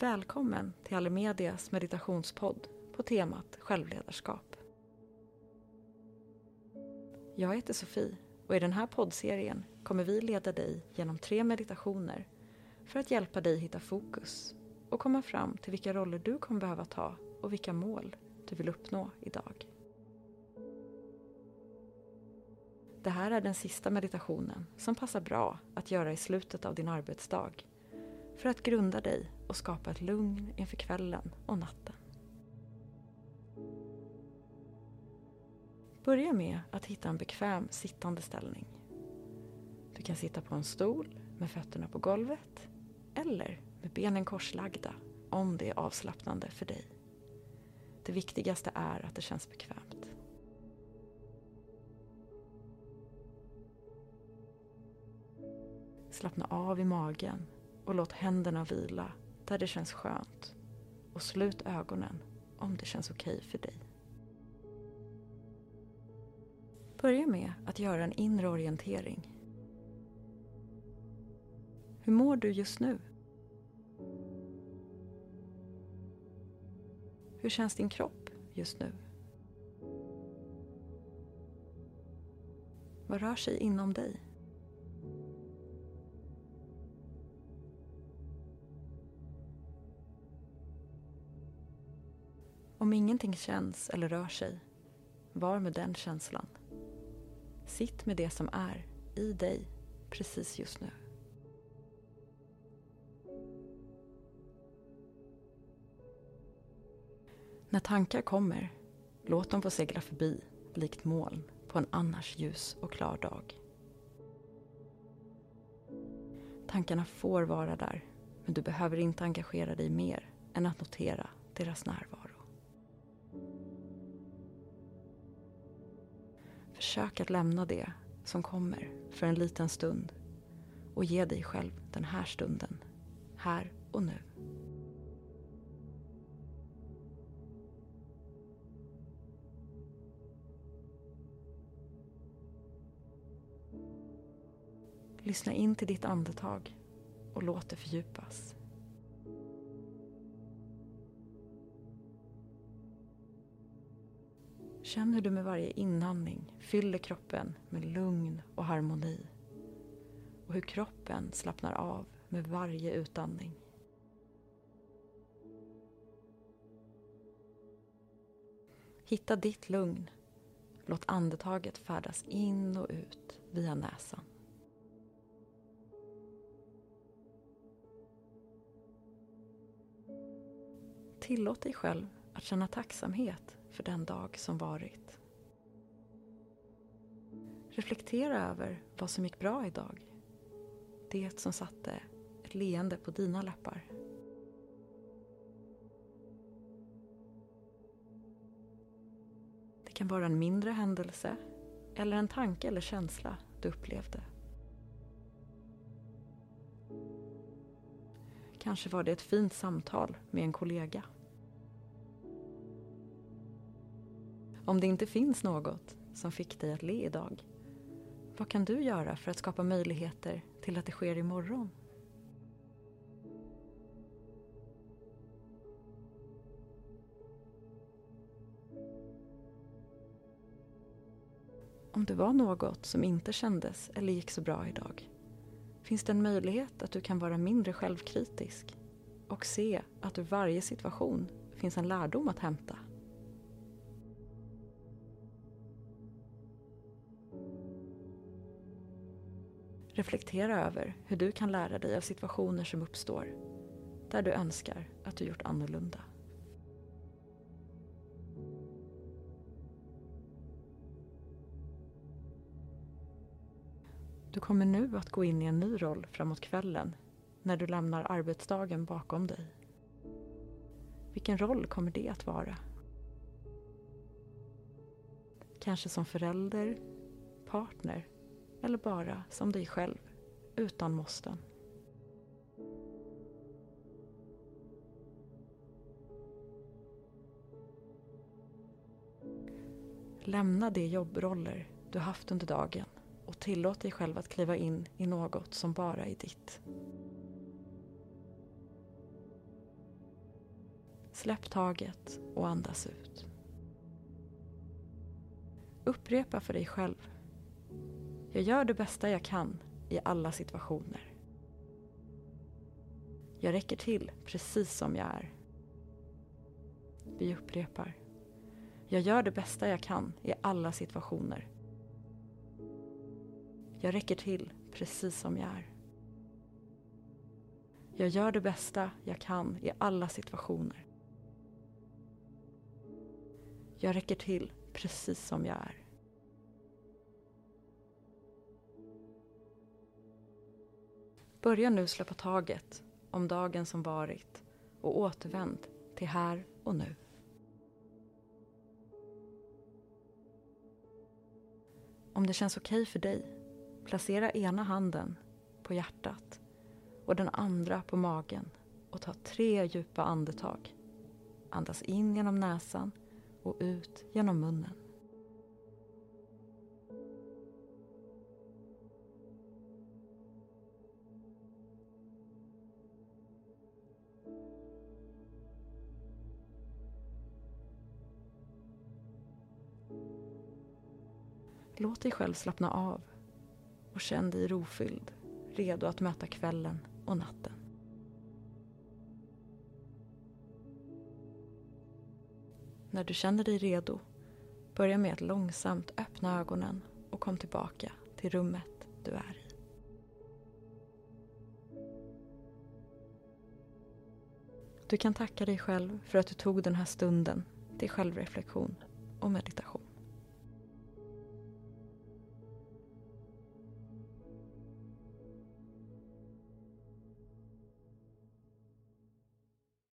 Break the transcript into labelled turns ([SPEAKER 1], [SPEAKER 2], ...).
[SPEAKER 1] Välkommen till Alimedias meditationspodd på temat självledarskap. Jag heter Sofie och i den här poddserien kommer vi leda dig genom tre meditationer för att hjälpa dig hitta fokus och komma fram till vilka roller du kommer behöva ta och vilka mål du vill uppnå idag. Det här är den sista meditationen som passar bra att göra i slutet av din arbetsdag för att grunda dig och skapa ett lugn inför kvällen och natten. Börja med att hitta en bekväm sittande ställning. Du kan sitta på en stol med fötterna på golvet eller med benen korslagda om det är avslappnande för dig. Det viktigaste är att det känns bekvämt. Slappna av i magen och låt händerna vila där det känns skönt. Och slut ögonen om det känns okej okay för dig. Börja med att göra en inre orientering. Hur mår du just nu? Hur känns din kropp just nu? Vad rör sig inom dig? Om ingenting känns eller rör sig, var med den känslan. Sitt med det som är i dig precis just nu. När tankar kommer, låt dem få segla förbi likt moln på en annars ljus och klar dag. Tankarna får vara där, men du behöver inte engagera dig mer än att notera deras närvaro. Försök att lämna det som kommer för en liten stund och ge dig själv den här stunden, här och nu. Lyssna in till ditt andetag och låt det fördjupas. Känn hur du med varje inandning fyller kroppen med lugn och harmoni. Och hur kroppen slappnar av med varje utandning. Hitta ditt lugn. Låt andetaget färdas in och ut via näsan. Tillåt dig själv att känna tacksamhet för den dag som varit. Reflektera över vad som gick bra idag. Det som satte ett leende på dina läppar. Det kan vara en mindre händelse eller en tanke eller känsla du upplevde. Kanske var det ett fint samtal med en kollega. Om det inte finns något som fick dig att le idag, vad kan du göra för att skapa möjligheter till att det sker imorgon? Om det var något som inte kändes eller gick så bra idag, finns det en möjlighet att du kan vara mindre självkritisk och se att ur varje situation finns en lärdom att hämta. Reflektera över hur du kan lära dig av situationer som uppstår där du önskar att du gjort annorlunda. Du kommer nu att gå in i en ny roll framåt kvällen när du lämnar arbetsdagen bakom dig. Vilken roll kommer det att vara? Kanske som förälder, partner eller bara som dig själv, utan måsten. Lämna de jobbroller du haft under dagen och tillåt dig själv att kliva in i något som bara är ditt. Släpp taget och andas ut. Upprepa för dig själv. Jag gör det bästa jag kan i alla situationer. Jag räcker till precis som jag är. Vi upprepar. Jag gör det bästa jag kan i alla situationer. Jag räcker till precis som jag är. Jag gör det bästa jag kan i alla situationer. Jag räcker till precis som jag är. Börja nu släppa taget om dagen som varit och återvänd till här och nu. Om det känns okej okay för dig, placera ena handen på hjärtat och den andra på magen och ta tre djupa andetag. Andas in genom näsan och ut genom munnen. Låt dig själv slappna av och känn dig rofylld, redo att möta kvällen och natten. När du känner dig redo, börja med att långsamt öppna ögonen och kom tillbaka till rummet du är i. Du kan tacka dig själv för att du tog den här stunden till självreflektion och meditation.